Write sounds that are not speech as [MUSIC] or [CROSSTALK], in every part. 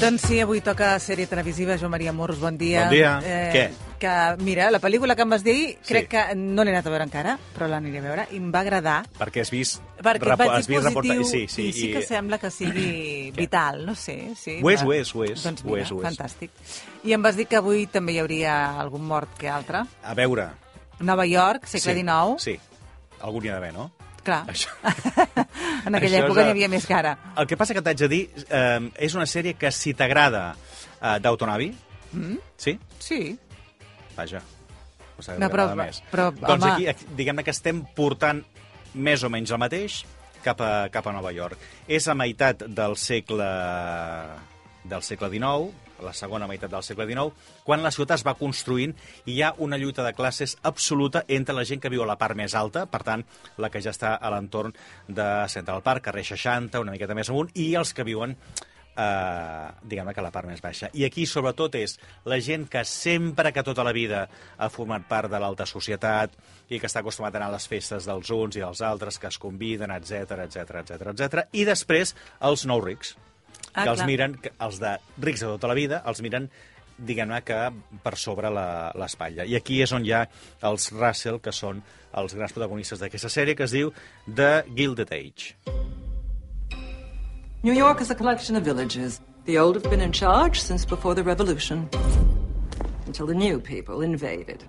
Doncs sí, avui toca sèrie televisiva. Joan Maria Morros, bon dia. Bon dia. Què? Que, mira, la pel·lícula que em vas dir, Sí. crec que no l'he anat a veure encara, però l'aniré a veure, i em va agradar. Perquè has vist... Perquè vaig has dir vist positiu, reportatge- Sí, sí, i sí que sembla que sigui [CLEARS THROAT] vital, no sé. Sí, Ho és, ho és, ho és, Doncs ho mira, és, ho és. fantàstic. I em vas dir que avui també hi hauria algun mort que altre. A veure... Nova York, segle sí, XIX. Sí, algun hi ha d'haver, no? Clar, [LAUGHS] Això. [LAUGHS] en aquella Això època n'hi havia més cara. El que passa que t'haig de dir, eh, és una sèrie que si t'agrada eh, d'Autonavi, Mm? sí? Sí. Vaja. No, sé, No, però- més. però, doncs home- aquí, diguem-ne que estem portant més o menys el mateix cap a, cap a Nova York. És a meitat del segle del segle XIX, la segona meitat del segle XIX, quan la ciutat es va construint i hi ha una lluita de classes absoluta entre la gent que viu a la part més alta, per tant, la que ja està a l'entorn de Central Park, carrer 60, una miqueta més amunt, i els que viuen eh, diguem-ne que la part més baixa. I aquí, sobretot, és la gent que sempre, que tota la vida ha format part de l'alta societat i que està acostumat a anar a les festes dels uns i dels altres, que es conviden, etc etc etc etc. I després, els nous rics, Ah, que els clar. miren, que els de rics de tota la vida, els miren diguem-ne que per sobre la- l'espatlla. I aquí és on hi ha els Russell, que són els grans protagonistes d'aquesta sèrie, que es diu The Gilded Age. New York is a collection of villages. The old have been in charge since before the Revolution, until the new people invaded.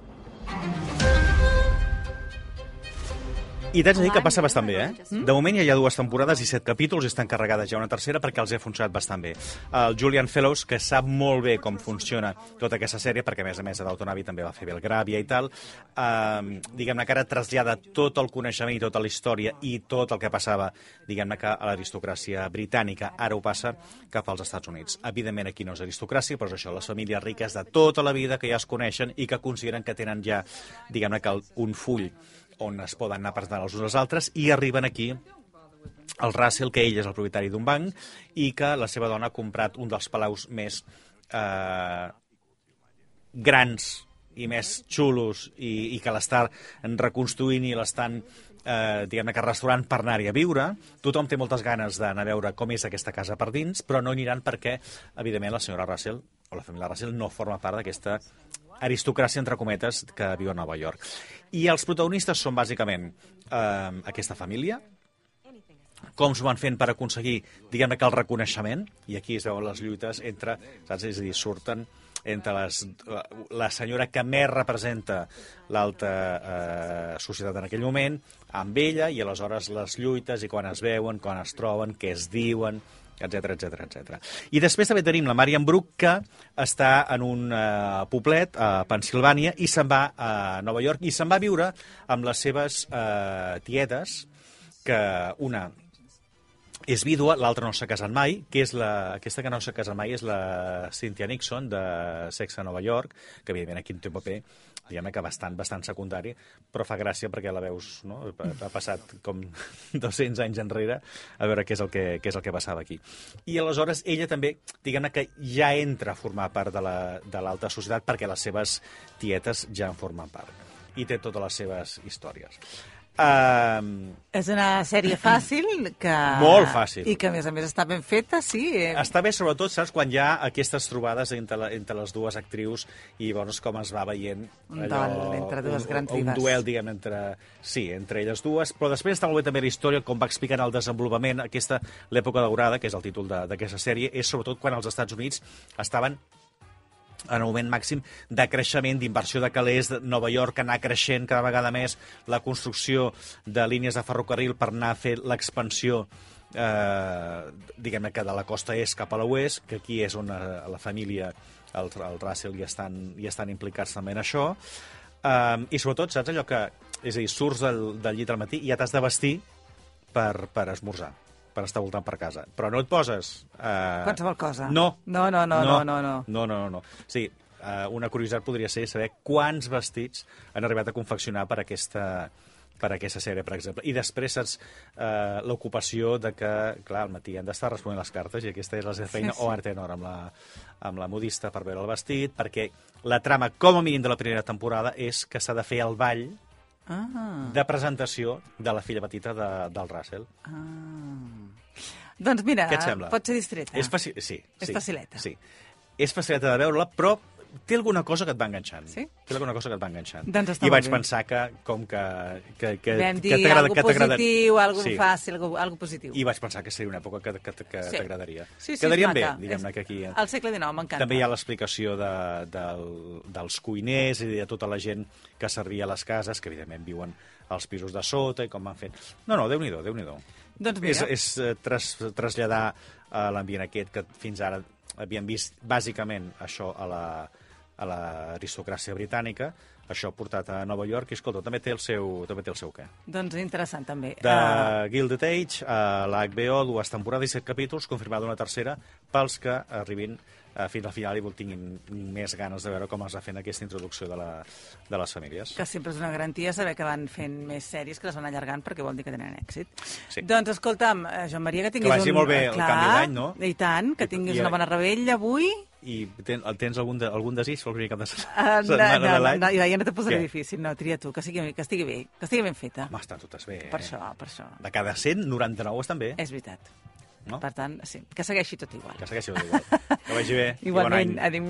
I t'haig de dir que passa bastant bé, eh? De moment ja hi ha dues temporades i set capítols i estan carregades ja una tercera perquè els ha funcionat bastant bé. El Julian Fellows, que sap molt bé com funciona tota aquesta sèrie, perquè a més a més a Dautonavi també va fer Belgràvia i tal, eh, diguem-ne que ara trasllada tot el coneixement i tota la història i tot el que passava, diguem-ne que a l'aristocràcia britànica, ara ho passa cap als Estats Units. Evidentment aquí no és aristocràcia, però és això, les famílies riques de tota la vida que ja es coneixen i que consideren que tenen ja, diguem-ne que el- un full on es poden anar presentant els uns als altres i arriben aquí el Russell, que ell és el propietari d'un banc i que la seva dona ha comprat un dels palaus més eh, grans i més xulos i, i que l'està reconstruint i l'estan eh, diguem-ne que restaurant per anar-hi a viure. Tothom té moltes ganes d'anar a veure com és aquesta casa per dins, però no aniran perquè, evidentment, la senyora Russell o la família Russell no forma part d'aquesta aristocràcia, entre cometes, que viu a Nova York. I els protagonistes són bàsicament eh, aquesta família, com s'ho van fent per aconseguir, diguem-ne que el reconeixement, i aquí es veuen les lluites entre, saps? És a dir, surten entre les, la, la senyora que més representa l'alta eh, societat en aquell moment, amb ella, i aleshores les lluites, i quan es veuen, quan es troben, què es diuen, etc etc etc. I després també tenim la Marian Brook, que està en un eh, poblet a Pensilvània i se'n va a Nova York i se'n va a viure amb les seves eh, tietes, que una és vídua, l'altra no s'ha casat mai, que és la, aquesta que no s'ha casat mai és la Cynthia Nixon, de Sex a Nova York, que evidentment aquí té un paper diguem que bastant, bastant secundari, però fa gràcia perquè la veus, no? Ha passat com [LAUGHS] 200 anys enrere a veure què és el que, què és el que passava aquí. I aleshores ella també, diguem-ne que ja entra a formar part de la- de l'alta la, societat perquè les seves tietes ja en formen part. I té totes les seves històries. Um, És una sèrie fàcil que... Molt fàcil. I que, a més a més, està ben feta, sí. eh, Està bé, sobretot, saps, quan hi ha aquestes trobades entre, la, entre les dues actrius i veus com es va veient Un duel entre dues grans un, un divas. duel, diguem, entre, sí, entre elles dues, però després està molt bé també la història, com va explicant el desenvolupament, aquesta, l'època daurada, que és el títol d'aquesta sèrie, és sobretot quan els Estats Units estaven en un moment màxim de creixement, d'inversió de calés, Nova York anar creixent cada vegada més, la construcció de línies de ferrocarril per anar a fer l'expansió eh, diguem-ne que de la costa est cap a l'oest, que aquí és on eh, la família, el, el Russell, hi estan, hi estan implicats també en això, um, i sobretot, saps allò que, és a dir, surts del, del llit al matí i ja t'has de vestir per, per esmorzar per estar voltant per casa. Però no et poses... Eh... Qualsevol cosa. No. No, no, no, no, no, no. No, no, no. no. Sí, eh, una curiositat podria ser saber quants vestits han arribat a confeccionar per aquesta per aquesta sèrie, per exemple. I després saps eh, l'ocupació de que, clar, al matí han d'estar responent les cartes i aquesta és la seva feina, Sí, sí. o ara tenen hora amb la, amb la modista per veure el vestit, perquè la trama, com a mínim de la primera temporada, és que s'ha de fer el ball Ah, de presentació de la filla petita de, del Russell. ah. Doncs mira, pot ser distreta. És faci... Sí, És sí. facileta. Sí. És facileta de veure-la, però té alguna cosa que et va enganxant. Sí? Té alguna cosa que et va enganxant. Doncs I vaig bé. pensar que, com que, que, que, Vam que dir t'agrada- algo que positiu, algo sí. fàcil, algo, algo positiu. I vaig pensar que seria una època que, que, que Sí. t'agradaria. Sí, sí, Quedarien és bé, diguem-ne, És- que aquí... Al segle XIX m'encanta. També hi ha l'explicació de, del, dels cuiners i de tota la gent que servia a les cases, que evidentment viuen als pisos de sota i com van fent... No, no, Déu-n'hi-do, déu nhi déu Doncs és, mira. és eh, tras, traslladar a l'ambient aquest que fins ara havíem vist bàsicament això a la a l'aristocràcia britànica, això portat a Nova York, i escolta, també té el seu, també té el seu què. Doncs interessant, també. De Ah, Gilded Age, a la HBO, dues temporades i set capítols, confirmada una tercera, pels que arribin eh, fins al final i vol- tinguin més ganes de veure com es va fent aquesta introducció de, la, de les famílies. que sempre és una garantia saber que van fent més sèries que les van allargant perquè vol dir que tenen èxit. Sí. Doncs escolta'm, eh, Joan Maria, que tinguis vagi un... molt bé el Clar, canvi d'any, no? I tant, que tinguis i- una bona rebella avui. I ten, tens algun, de, algun desig pel primer cap de Uh, setmana, no, no, de no, l'any? no, ja no te posaré Què? difícil, no, tria tu, que, sigui, que estigui bé, que estigui ben feta. Home, estan totes bé. Per eh? això, per això. De cada 100, 99 estan bé. És veritat. No? Per tant, sí, que segueixi tot igual. Que segueixi igual. Que vagi bé. [LAUGHS] i bon Igualment, any. adéu.